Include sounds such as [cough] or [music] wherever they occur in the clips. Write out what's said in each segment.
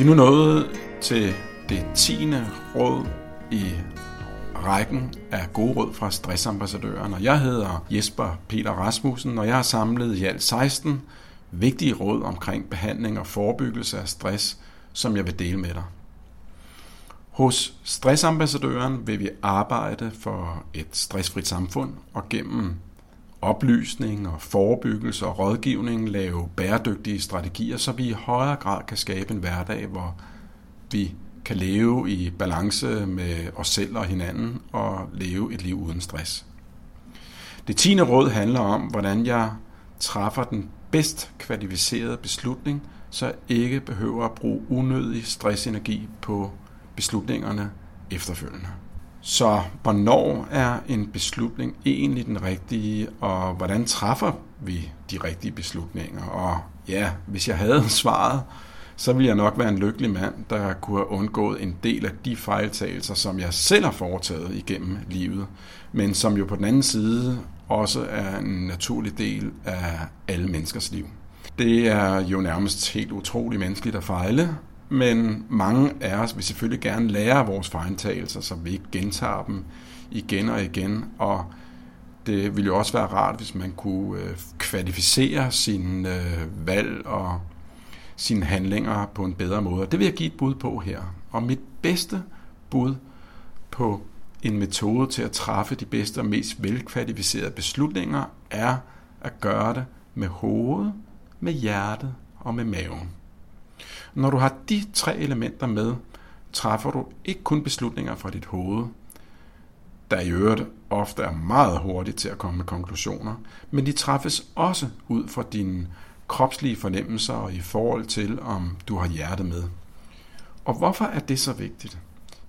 Vi er nu nået til det tiende råd i rækken af gode råd fra stressambassadøren, og jeg hedder Jesper Peter Rasmussen, og jeg har samlet i alt 16 vigtige råd omkring behandling og forebyggelse af stress, som jeg vil dele med dig. Hos Stressambassadøren vil vi arbejde for et stressfrit samfund og gennem oplysning og forebyggelse og rådgivning lave bæredygtige strategier, så vi i højere grad kan skabe en hverdag, hvor vi kan leve i balance med os selv og hinanden og leve et liv uden stress. Det tiende råd handler om, hvordan jeg træffer den bedst kvalificerede beslutning, så jeg ikke behøver at bruge unødig stressenergi på beslutningerne efterfølgende. Så hvornår er en beslutning egentlig den rigtige, og hvordan træffer vi de rigtige beslutninger? Og ja, hvis jeg havde [laughs] svaret, så ville jeg nok være en lykkelig mand, der kunne have undgået en del af de fejltagelser, som jeg selv har foretaget igennem livet, men som jo på den anden side også er en naturlig del af alle menneskers liv. Det er jo nærmest helt utroligt menneskeligt at fejle, men mange af os vil selvfølgelig gerne lære vores fejltagelser, så vi ikke gentager dem igen og igen, og det ville jo også være rart, hvis man kunne øh, kvalificere sine øh, valg og sine handlinger på en bedre måde. Det vil jeg give et bud på her. Og mit bedste bud på en metode til at træffe de bedste og mest velkvalificerede beslutninger er at gøre det med hovedet, med hjertet og med maven. Når du har de tre elementer med, træffer du ikke kun beslutninger fra dit hoved, der i øvrigt ofte er meget hurtigt til at komme med konklusioner, men de træffes også ud fra dine kropslige fornemmelser og i forhold til, om du har hjertet med. Og hvorfor er det så vigtigt?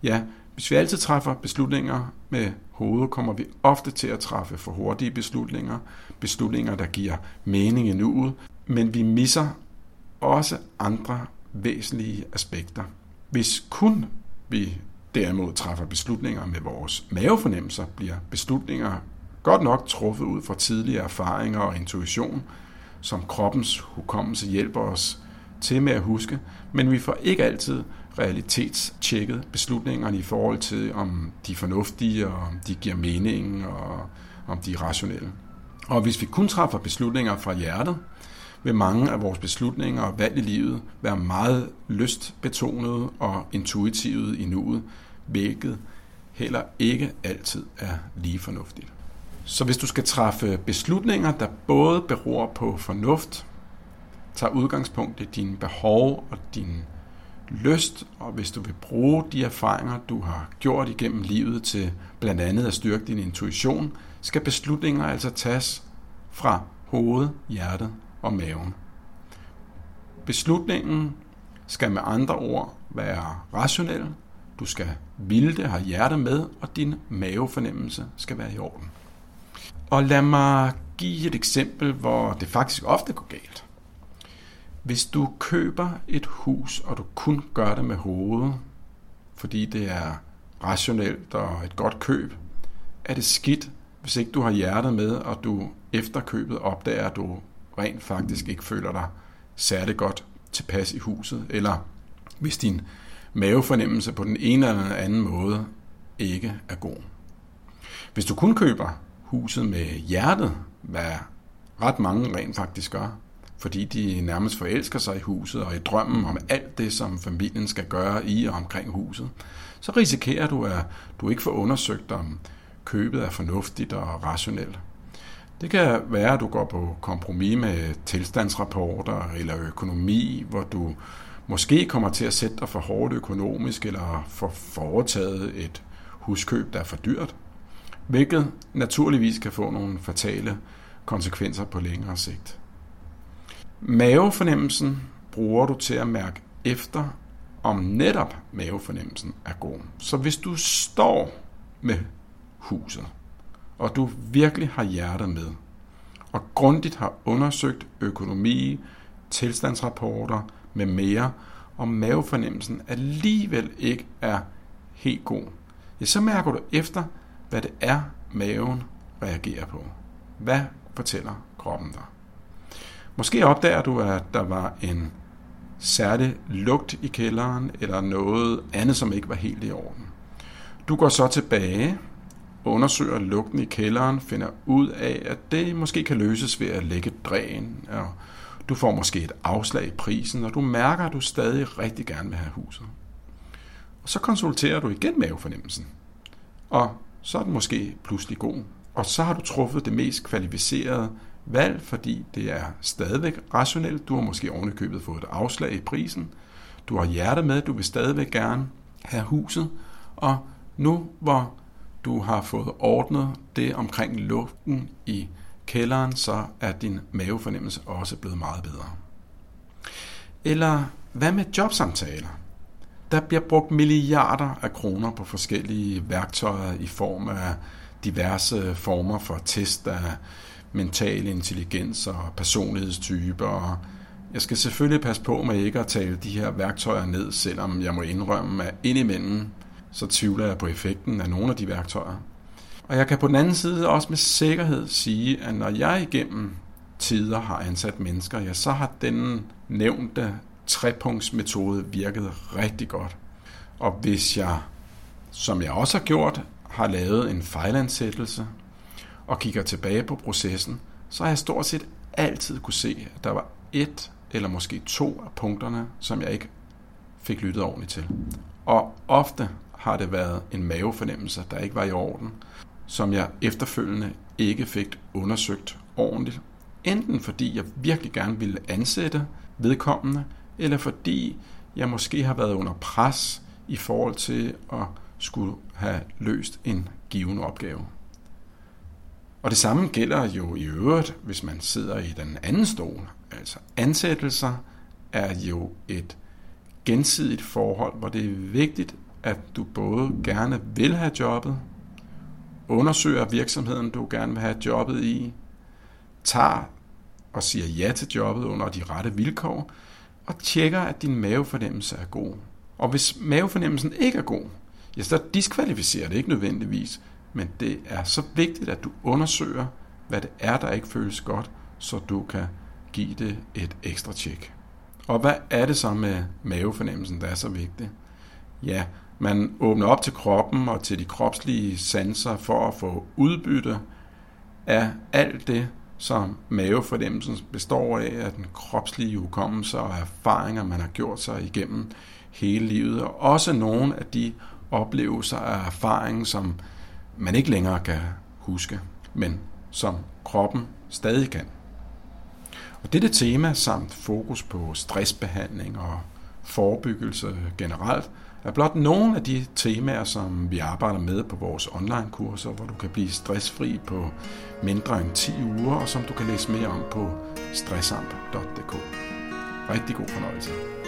Ja, hvis vi altid træffer beslutninger med hovedet, kommer vi ofte til at træffe for hurtige beslutninger, beslutninger, der giver mening i nuet, men vi misser også andre væsentlige aspekter. Hvis kun vi derimod træffer beslutninger med vores mavefornemmelser, bliver beslutninger godt nok truffet ud fra tidligere erfaringer og intuition, som kroppens hukommelse hjælper os til med at huske, men vi får ikke altid realitetstjekket beslutningerne i forhold til, om de er fornuftige, og om de giver mening, og om de er rationelle. Og hvis vi kun træffer beslutninger fra hjertet, vil mange af vores beslutninger og valg i livet være meget lystbetonede og intuitive i nuet, hvilket heller ikke altid er lige fornuftigt. Så hvis du skal træffe beslutninger, der både beror på fornuft, tager udgangspunkt i dine behov og din lyst, og hvis du vil bruge de erfaringer, du har gjort igennem livet til blandt andet at styrke din intuition, skal beslutninger altså tages fra hovedet, hjertet og maven. Beslutningen skal med andre ord være rationel, du skal ville det, have hjertet med, og din mavefornemmelse skal være i orden. Og lad mig give et eksempel, hvor det faktisk ofte går galt. Hvis du køber et hus, og du kun gør det med hovedet, fordi det er rationelt og et godt køb, er det skidt, hvis ikke du har hjertet med, og du efter købet opdager, at du rent faktisk ikke føler dig særlig godt tilpas i huset, eller hvis din mavefornemmelse på den ene eller anden måde ikke er god. Hvis du kun køber huset med hjertet, hvad ret mange rent faktisk gør, fordi de nærmest forelsker sig i huset og i drømmen om alt det, som familien skal gøre i og omkring huset, så risikerer du, at du ikke får undersøgt, om købet er fornuftigt og rationelt. Det kan være, at du går på kompromis med tilstandsrapporter eller økonomi, hvor du måske kommer til at sætte dig for hårdt økonomisk eller få foretaget et huskøb, der er for dyrt, hvilket naturligvis kan få nogle fatale konsekvenser på længere sigt. Mavefornemmelsen bruger du til at mærke efter, om netop mavefornemmelsen er god. Så hvis du står med huset, og du virkelig har hjertet med, og grundigt har undersøgt økonomi, tilstandsrapporter med mere, og mavefornemmelsen alligevel ikke er helt god, ja, så mærker du efter, hvad det er, maven reagerer på. Hvad fortæller kroppen dig? Måske opdager du, at der var en særlig lugt i kælderen, eller noget andet, som ikke var helt i orden. Du går så tilbage, undersøger lugten i kælderen, finder ud af, at det måske kan løses ved at lægge dræn, og du får måske et afslag i prisen, og du mærker, at du stadig rigtig gerne vil have huset. Og så konsulterer du igen mavefornemmelsen. Og så er den måske pludselig god. Og så har du truffet det mest kvalificerede valg, fordi det er stadigvæk rationelt. Du har måske ovenikøbet fået et afslag i prisen. Du har hjerte med, du vil stadigvæk gerne have huset. Og nu hvor du har fået ordnet det omkring luften i kælderen, så er din mavefornemmelse også blevet meget bedre. Eller hvad med jobsamtaler? Der bliver brugt milliarder af kroner på forskellige værktøjer i form af diverse former for test af mental intelligens og personlighedstyper. Jeg skal selvfølgelig passe på med ikke at tale de her værktøjer ned, selvom jeg må indrømme, at indimellem så tvivler jeg på effekten af nogle af de værktøjer. Og jeg kan på den anden side også med sikkerhed sige, at når jeg igennem tider har ansat mennesker, ja, så har den nævnte trepunktsmetode virket rigtig godt. Og hvis jeg, som jeg også har gjort, har lavet en fejlansættelse og kigger tilbage på processen, så har jeg stort set altid kunne se, at der var et eller måske to af punkterne, som jeg ikke fik lyttet ordentligt til. Og ofte har det været en mavefornemmelse, der ikke var i orden, som jeg efterfølgende ikke fik undersøgt ordentligt. Enten fordi jeg virkelig gerne ville ansætte vedkommende, eller fordi jeg måske har været under pres i forhold til at skulle have løst en given opgave. Og det samme gælder jo i øvrigt, hvis man sidder i den anden stol. Altså ansættelser er jo et gensidigt forhold, hvor det er vigtigt, at du både gerne vil have jobbet, undersøger virksomheden, du gerne vil have jobbet i, tager og siger ja til jobbet under de rette vilkår, og tjekker, at din mavefornemmelse er god. Og hvis mavefornemmelsen ikke er god, ja, så diskvalificerer det ikke nødvendigvis, men det er så vigtigt, at du undersøger, hvad det er, der ikke føles godt, så du kan give det et ekstra tjek. Og hvad er det så med mavefornemmelsen, der er så vigtigt? Ja, man åbner op til kroppen og til de kropslige sanser for at få udbytte af alt det, som mavefornemmelsen består af, af den kropslige hukommelse og erfaringer, man har gjort sig igennem hele livet, og også nogle af de oplevelser af erfaring, som man ikke længere kan huske, men som kroppen stadig kan. Og dette tema samt fokus på stressbehandling og forebyggelse generelt, er blot nogle af de temaer, som vi arbejder med på vores online-kurser, hvor du kan blive stressfri på mindre end 10 uger, og som du kan læse mere om på stressamp.dk. Rigtig god fornøjelse.